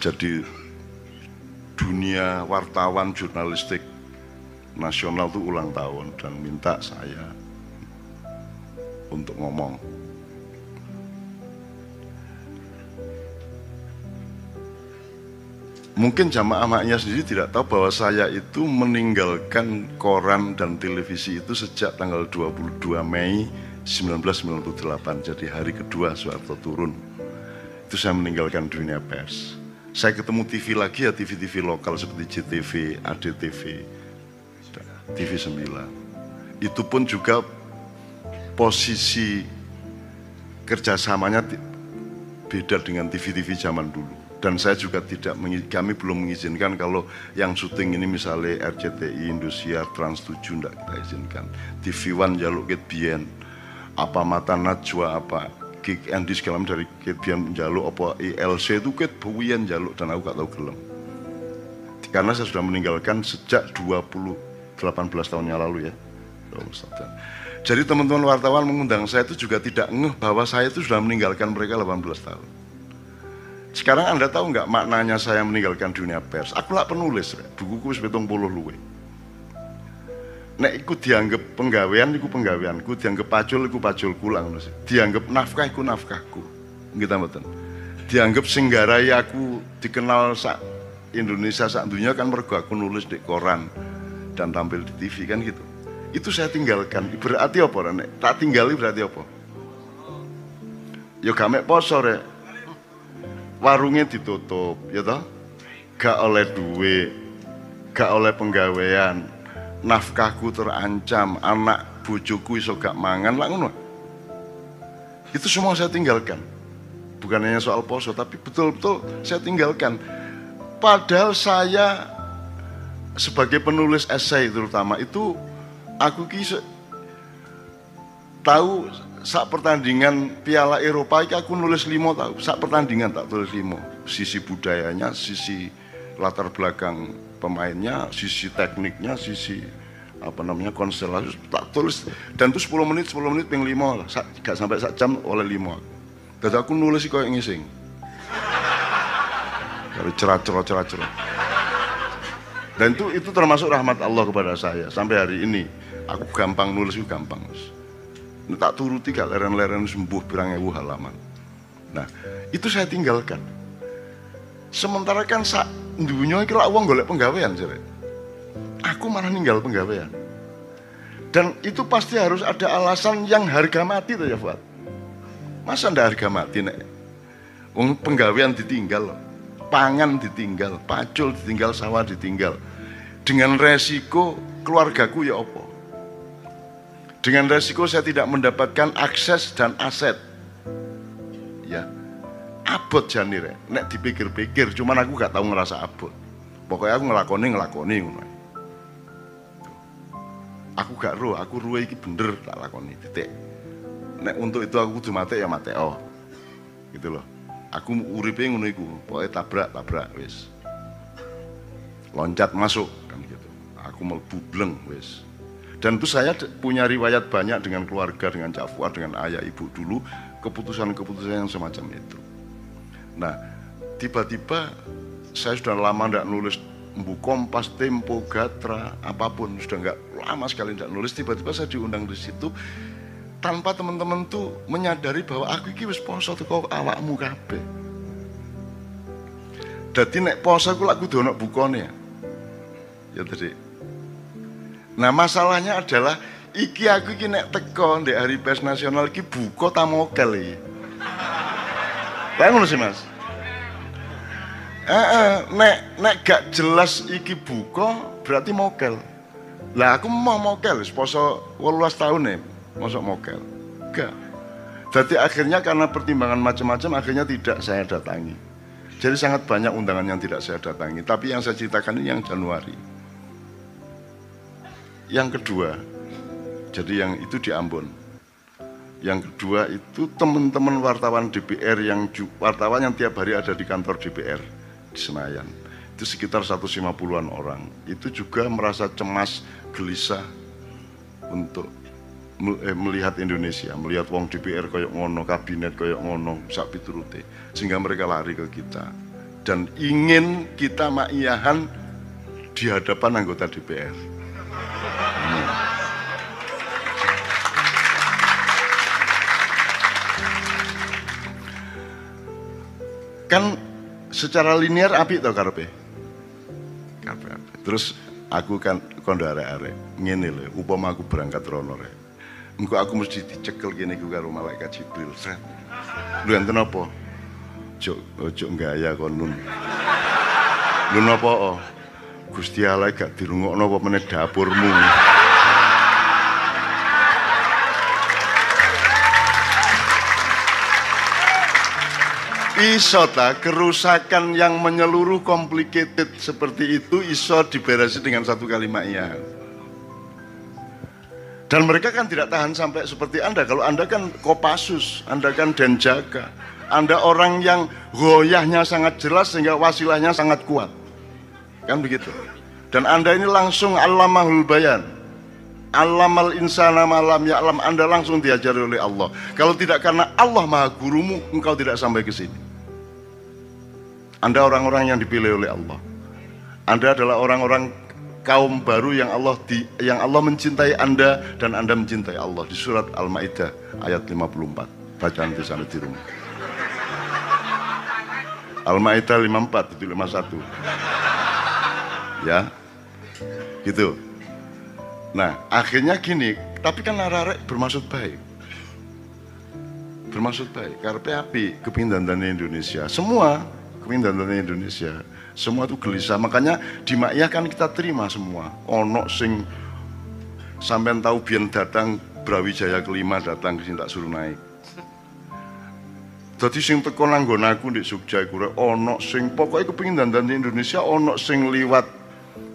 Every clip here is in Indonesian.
jadi dunia wartawan jurnalistik nasional itu ulang tahun dan minta saya untuk ngomong. Mungkin jamaah maknya sendiri tidak tahu bahwa saya itu meninggalkan koran dan televisi itu sejak tanggal 22 Mei 1998. Jadi hari kedua Soeharto turun. Itu saya meninggalkan dunia pers. Saya ketemu TV lagi ya TV-TV lokal seperti JTV, ADTV, TV 9. Itu pun juga posisi kerjasamanya beda dengan TV-TV zaman dulu dan saya juga tidak kami belum mengizinkan kalau yang syuting ini misalnya RCTI Indosiar Trans 7 tidak kita izinkan TV One jaluk ket bien apa mata najwa apa gig Andy segala dari ket bien jaluk apa ILC itu ket buwian jaluk dan aku gak tahu gelem. Karena saya sudah meninggalkan sejak 20 18 tahun yang lalu ya. Jadi teman-teman wartawan mengundang saya itu juga tidak ngeh bahwa saya itu sudah meninggalkan mereka 18 tahun. Sekarang Anda tahu nggak maknanya saya meninggalkan dunia pers? Aku lah penulis, bukuku sebetung puluh luwe. Nek ikut dianggap penggawean, ikut penggaweanku, dianggap pacul, ikut pacul kulang. Dianggap nafkah, ikut nafkahku. Kita betul. Dianggap singgarai aku dikenal sak Indonesia sak dunia kan mergo aku nulis di koran dan tampil di TV kan gitu. Itu saya tinggalkan. Berarti apa nek? Tak tinggali berarti apa? Yo gamek poso rek warungnya ditutup, ya toh? Gak oleh duit, gak oleh penggawean, nafkahku terancam, anak bujuku iso gak mangan lah ngono. Itu semua saya tinggalkan. Bukan hanya soal poso, tapi betul-betul saya tinggalkan. Padahal saya sebagai penulis esai terutama itu aku kisah tahu saat pertandingan Piala Eropa itu aku nulis limo tahu saat pertandingan tak tulis limo sisi budayanya sisi latar belakang pemainnya sisi tekniknya sisi apa namanya konstelasi tak tulis. Dan itu 10 menit 10 menit ping limo lah. Gak sampai sak jam oleh limo dan aku nulis kok ngising. Dari cerah cerah cerah cerah dan itu itu termasuk rahmat Allah kepada saya. Sampai hari ini aku gampang nulis itu gampang tak turuti gak leren-leren sembuh pirang ewu halaman. Nah, itu saya tinggalkan. Sementara kan sak dunia iki lak wong golek penggawean jare. Aku malah ninggal penggawean. Dan itu pasti harus ada alasan yang harga mati tuh ya Fuad. Masa ndak harga mati nek? Wong penggawean ditinggal, pangan ditinggal, pacul ditinggal, sawah ditinggal. Dengan resiko keluargaku ya opo? Dengan resiko saya tidak mendapatkan akses dan aset. Ya, abot janire. Nek dipikir-pikir, cuman aku gak tahu ngerasa abot. Pokoknya aku ngelakoni ngelakoni Aku gak roh, aku roh iki bener tak lakoni titik. Nek untuk itu aku kudu mati ya mati oh. Gitu loh. Aku uripe ngono iku, pokoknya tabrak tabrak wis. Loncat masuk kan gitu. Aku mau bleng wis. Dan itu saya punya riwayat banyak dengan keluarga, dengan Cak Fuad, dengan ayah ibu dulu, keputusan-keputusan yang semacam itu. Nah, tiba-tiba saya sudah lama tidak nulis Mbu Kompas, Tempo, Gatra, apa pun, sudah nggak lama sekali tidak nulis, tiba-tiba saya diundang di situ, tanpa teman-teman tuh menyadari bahwa aku ini wis poso kau awakmu kabeh. Jadi nek poso aku lagu dono bukone ya. Ya tadi Nah masalahnya adalah iki aku iki nek teko di hari pers nasional iki buka ta mokel iki. Lah sih Mas. Eh, eh, nek nek gak jelas iki buka berarti mokel. Lah aku mau mokel poso 18 tahun nih, masuk mokel. Gak. Jadi akhirnya karena pertimbangan macam-macam akhirnya tidak saya datangi. Jadi sangat banyak undangan yang tidak saya datangi. Tapi yang saya ceritakan ini yang Januari. Yang kedua, jadi yang itu di Ambon. Yang kedua itu teman-teman wartawan DPR yang wartawan yang tiap hari ada di kantor DPR di Senayan. Itu sekitar 150-an orang. Itu juga merasa cemas, gelisah untuk eh, melihat Indonesia, melihat wong DPR koyok ngono, kabinet koyok ngono, sak piturute. Sehingga mereka lari ke kita. dan ingin kita makiyahan di hadapan anggota DPR. Hmm. Kan secara linear api tau karepe. Terus aku kan kondo arek-arek ngene lho, upama aku berangkat rono rek. Engko aku mesti dicekel kene iku karo malaikat Jibril. Sret. Lu enten apa? Ojo ojo gaya kon nun. Lu napa? Oh? Gusti Allah gak dirungokno apa meneh dapurmu. Iso ta kerusakan yang menyeluruh complicated seperti itu iso diberesi dengan satu kalimat ya dan mereka kan tidak tahan sampai seperti anda. Kalau anda kan kopasus anda kan denjaga anda orang yang goyahnya sangat jelas sehingga wasilahnya sangat kuat. Kan begitu? Dan anda ini langsung alamahul bayan. Alamal insana malam ya alam Anda langsung diajari oleh Allah. Kalau tidak karena Allah maha gurumu, engkau tidak sampai ke sini. Anda orang-orang yang dipilih oleh Allah. Anda adalah orang-orang kaum baru yang Allah di, yang Allah mencintai Anda dan Anda mencintai Allah di surat Al-Maidah ayat 54. Bacaan di sana di rumah. Al-Maidah 54 itu 51. Ya. Gitu. Nah, akhirnya gini, tapi kan arek bermaksud baik. Bermaksud baik, karena api kepindahan Indonesia. Semua dan Indonesia semua itu gelisah. Makanya di Makyah kan kita terima semua. Ono sing sampai tahu biar datang Brawijaya kelima datang ke sini tak suruh naik. Jadi sing teko nanggon aku di Jogja iku ono sing pokoknya kepingin dandan di Indonesia ono sing liwat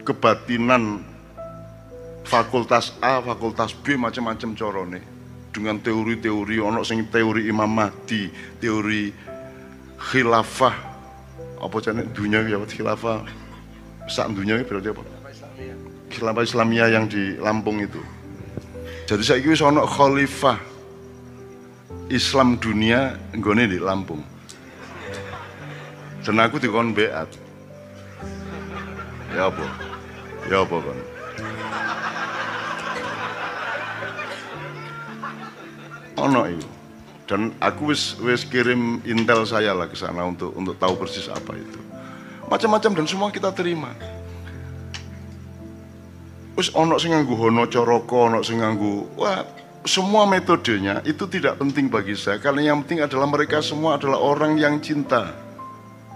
kebatinan fakultas A, fakultas B macam-macam corone. Dengan teori-teori ono sing teori Imam Mahdi, teori khilafah apa jane dunia ya khilafah sak dunia berarti apa? Khilafah Islamiyah yang di Lampung itu. Jadi saya kira ono khalifah Islam dunia nggone di Lampung. Dan aku dikon beat. Ya apa? Ya apa kan? Ono itu dan aku wis wis kirim intel saya lah ke sana untuk untuk tahu persis apa itu. Macam-macam dan semua kita terima. Wis ono sing nganggo hono coroko ono sing wah semua metodenya itu tidak penting bagi saya. Karena yang penting adalah mereka semua adalah orang yang cinta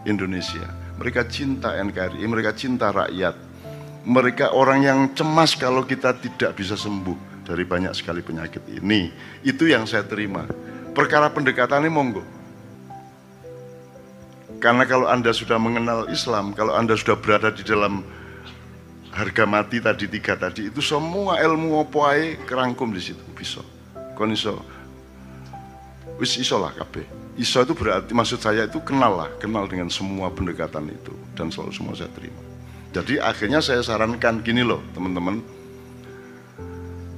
Indonesia. Mereka cinta NKRI mereka cinta rakyat. Mereka orang yang cemas kalau kita tidak bisa sembuh dari banyak sekali penyakit ini. Itu yang saya terima perkara pendekatan ini monggo. Karena kalau Anda sudah mengenal Islam, kalau Anda sudah berada di dalam harga mati tadi tiga tadi itu semua ilmu opo ae kerangkum di situ bisa. Kon iso wis iso lah kabeh. Iso itu berarti maksud saya itu kenal lah, kenal dengan semua pendekatan itu dan selalu semua saya terima. Jadi akhirnya saya sarankan gini loh teman-teman,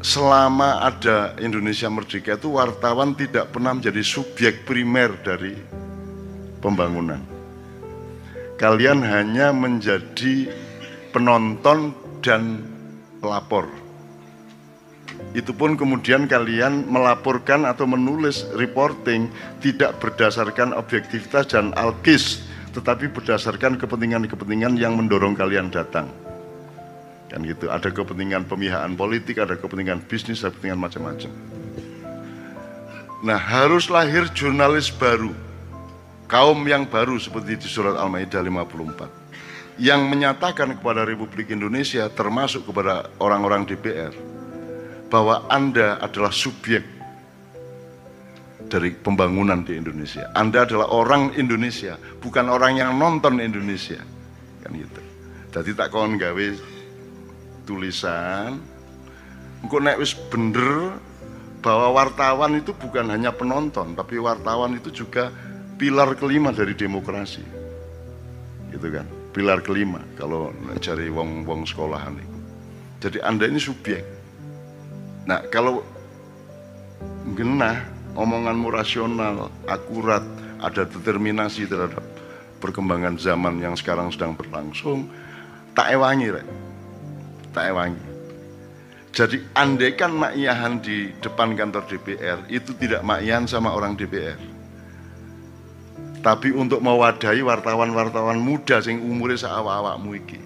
selama ada Indonesia Merdeka itu wartawan tidak pernah menjadi subjek primer dari pembangunan. Kalian hanya menjadi penonton dan pelapor. Itu pun kemudian kalian melaporkan atau menulis reporting tidak berdasarkan objektivitas dan alkis, tetapi berdasarkan kepentingan-kepentingan yang mendorong kalian datang kan gitu ada kepentingan pemihaan politik ada kepentingan bisnis ada kepentingan macam-macam nah harus lahir jurnalis baru kaum yang baru seperti di surat Al-Maidah 54 yang menyatakan kepada Republik Indonesia termasuk kepada orang-orang DPR bahwa Anda adalah subjek dari pembangunan di Indonesia. Anda adalah orang Indonesia, bukan orang yang nonton Indonesia. Kan gitu. Jadi tak kawan gawe tulisan engko nek wis bener bahwa wartawan itu bukan hanya penonton tapi wartawan itu juga pilar kelima dari demokrasi. Gitu kan? Pilar kelima kalau cari wong-wong sekolahan itu. Jadi anda ini subjek. Nah kalau genah omonganmu rasional akurat ada determinasi terhadap perkembangan zaman yang sekarang sedang berlangsung tak ewangi rek tak ewangi. Jadi andaikan makyahan di depan kantor DPR itu tidak makyahan sama orang DPR tapi untuk mewadahi wartawan-wartawan muda sing umurnya seawak-awakmu iki.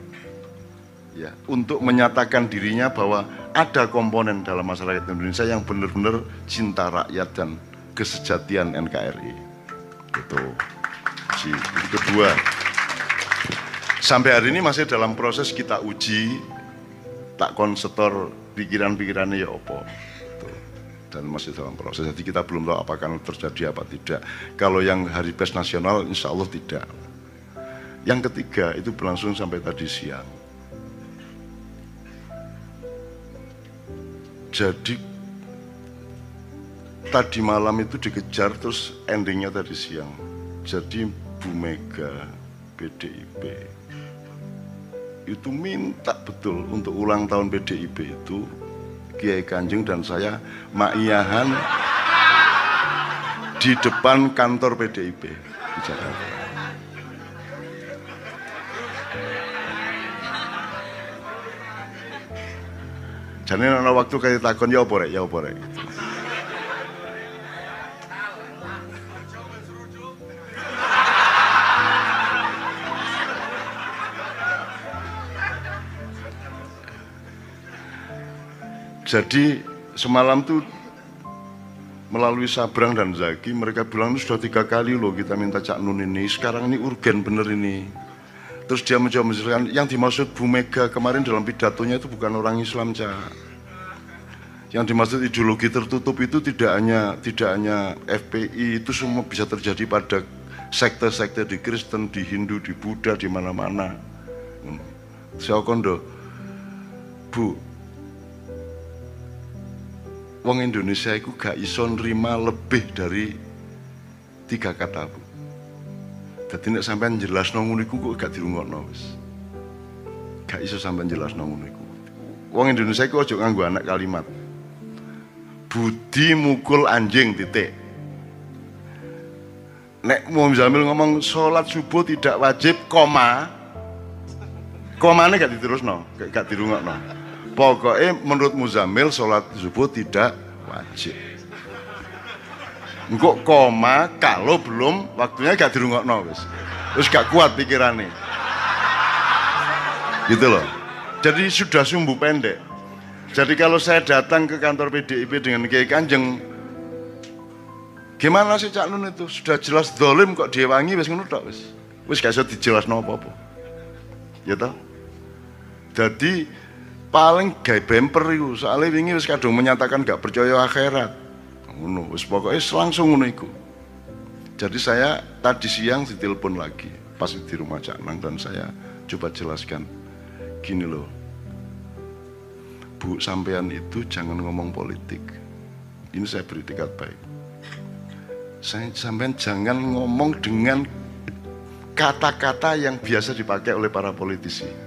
Ya untuk menyatakan dirinya bahwa ada komponen dalam masyarakat Indonesia yang benar-benar cinta rakyat dan kesejatian NKRI itu. Si kedua sampai hari ini masih dalam proses kita uji tak konsetor pikiran-pikirannya ya opo dan masih dalam proses. Jadi kita belum tahu apakah terjadi apa tidak. Kalau yang hari pers nasional insya Allah tidak. Yang ketiga itu berlangsung sampai tadi siang. Jadi tadi malam itu dikejar terus endingnya tadi siang. Jadi Bu Mega PDIP itu minta betul untuk ulang tahun PDIP itu Kiai Kanjeng dan saya makiyahan di depan kantor PDIP di Jakarta. Jadi waktu kayak takon ya apa ya apa Jadi semalam tuh melalui Sabrang dan Zaki mereka bilang itu sudah tiga kali loh kita minta Cak Nun ini sekarang ini urgen bener ini terus dia menjawab menjelaskan yang dimaksud Bu Mega kemarin dalam pidatonya itu bukan orang Islam Cak yang dimaksud ideologi tertutup itu tidak hanya tidak hanya FPI itu semua bisa terjadi pada sekte-sekte di Kristen, di Hindu, di Buddha, di mana-mana. Hmm. Saya kondo, Bu, wong Indonesia itu gak iso nerima lebih dari tiga kata bu. Jadi nek sampean jelas ngono iku kok gak dirungokno wis. Gak iso sampean jelas ngono iku. Wong Indonesia iku aja nganggo anak kalimat. Budi mukul anjing titik. Nek mau Jamil ngomong sholat subuh tidak wajib, koma, komanya gak diterusno, gak dirungokno. Pokoknya menurut Muzamil sholat subuh tidak wajib. Engkau koma kalau belum waktunya gak dirungokno wis. Terus gak kuat pikirannya. Gitu loh. Jadi sudah sumbu pendek. Jadi kalau saya datang ke kantor PDIP dengan Kiai Kanjeng, gimana sih Cak Nun itu? Sudah jelas dolim kok dia wangi wis ngono tok wis. Wis gak iso dijelasno apa-apa. Ya toh? Jadi paling gay bemper itu soalnya wingi wis kadung menyatakan gak percaya akhirat. Ngono wis pokoknya langsung ngono iku. Jadi saya tadi siang ditelepon lagi pas di rumah Cak Nang dan saya coba jelaskan. Gini loh. Bu sampean itu jangan ngomong politik. Ini saya beri tiket baik. Saya sampean jangan ngomong dengan kata-kata yang biasa dipakai oleh para politisi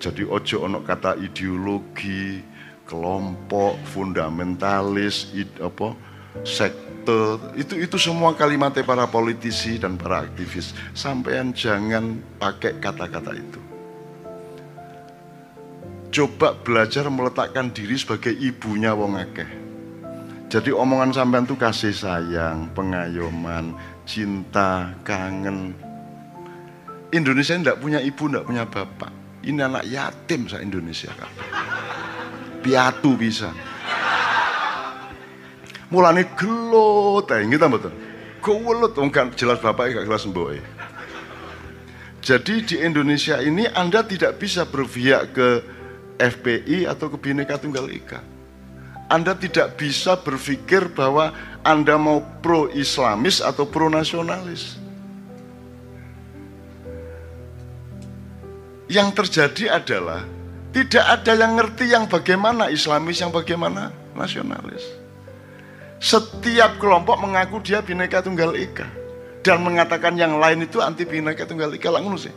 jadi ojo ono kata ideologi, kelompok, fundamentalis, id, apa, sekte, itu itu semua kalimatnya para politisi dan para aktivis. Sampean jangan pakai kata-kata itu. Coba belajar meletakkan diri sebagai ibunya wong akeh. Jadi omongan sampean tuh kasih sayang, pengayoman, cinta, kangen. Indonesia tidak punya ibu, tidak punya bapak ini anak yatim sa Indonesia kan. Piatu bisa. Mulane gelut ae nggih ta mboten. Gelut wong kan jelas bapak gak mboke. Jadi di Indonesia ini Anda tidak bisa berpihak ke FPI atau ke Bhinneka Tunggal Ika. Anda tidak bisa berpikir bahwa Anda mau pro Islamis atau pro yang terjadi adalah tidak ada yang ngerti yang bagaimana Islamis, yang bagaimana nasionalis. Setiap kelompok mengaku dia bineka tunggal ika dan mengatakan yang lain itu anti bineka tunggal ika langsung sih.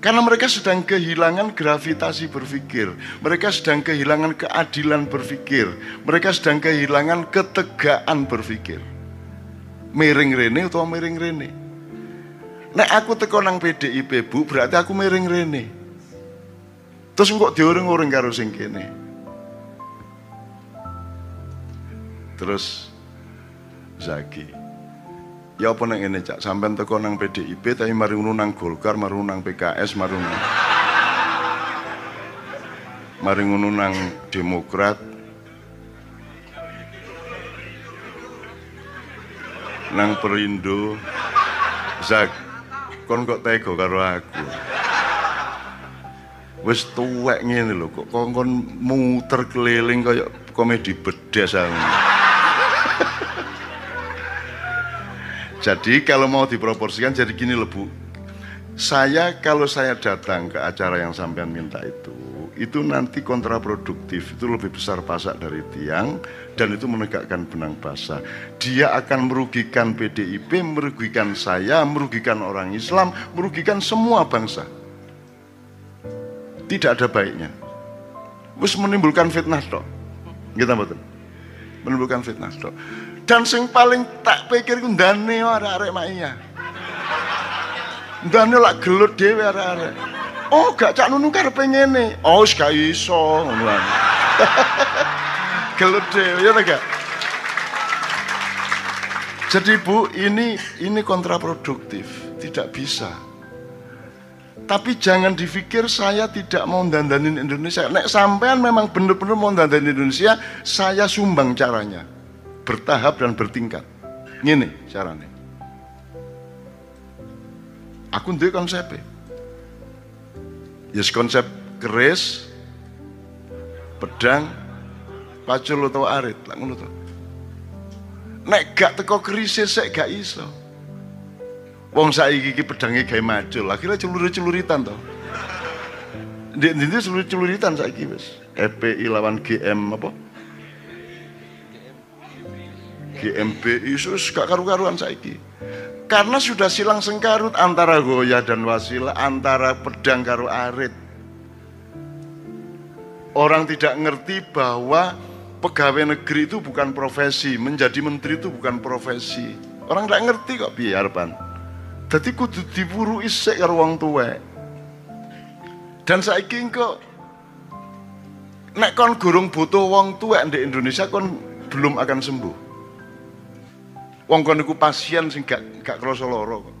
Karena mereka sedang kehilangan gravitasi berpikir, mereka sedang kehilangan keadilan berpikir, mereka sedang kehilangan ketegaan berpikir. Miring rene atau miring rene. Nek aku teko nang PDIP Bu, berarti aku miring rene. Terus kok diuring-uring karo sing kene. Terus Zaki. Ya apa nang ngene Cak, sampean teko nang PDIP tapi mari nang Golkar, mari nang PKS, mari. Mari nang Demokrat. Nang Perindo. Zak, kon kok tega karo aku. Wis tuwek ngene lho, kok kon kon muter keliling kaya komedi bedas aku. Jadi kalau mau diproporsikan jadi gini loh Bu. Saya kalau saya datang ke acara yang sampean minta itu, itu nanti kontraproduktif, itu lebih besar pasak dari tiang dan itu menegakkan benang basah. Dia akan merugikan PDIP, merugikan saya, merugikan orang Islam, merugikan semua bangsa. Tidak ada baiknya. Wis menimbulkan fitnah toh. Kita betul. Menimbulkan fitnah toh. Dan sing paling tak pikir ku ndane arek-arek. Ndane lak gelut dhewe arek-arek. Oh, gak cak nunu karepe ngene. Oh, wis gak iso ngono ya gak? Jadi Bu, ini ini kontraproduktif, tidak bisa. Tapi jangan dipikir saya tidak mau dandanin Indonesia. Nek sampean memang benar-benar mau dandanin Indonesia, saya sumbang caranya bertahap dan bertingkat. Ini caranya. Aku ndek konsep. Yes konsep keris, pedang, pacul atau arit, lah ngono. Nek gak teko keris sik gak iso. Wong saiki iki pedange gawe macul, akhirnya celuri-celuritan to. Ndek ndi celuri-celuritan saiki wis. FPI lawan GM apa? GMB Yesus gak karu-karuan saiki. Karena sudah silang sengkarut antara goya dan wasilah, antara pedang karo arit. Orang tidak ngerti bahwa pegawai negeri itu bukan profesi, menjadi menteri itu bukan profesi. Orang tidak ngerti kok biar pan. Jadi kudu diburu isek karo wong tuwek. Dan saiki kok nek kon gurung butuh wong tuwek di Indonesia kon belum akan sembuh. Wong kon niku pasien sing gak gak krasa lara kok.